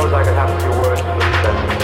suppose I could have a few words with them.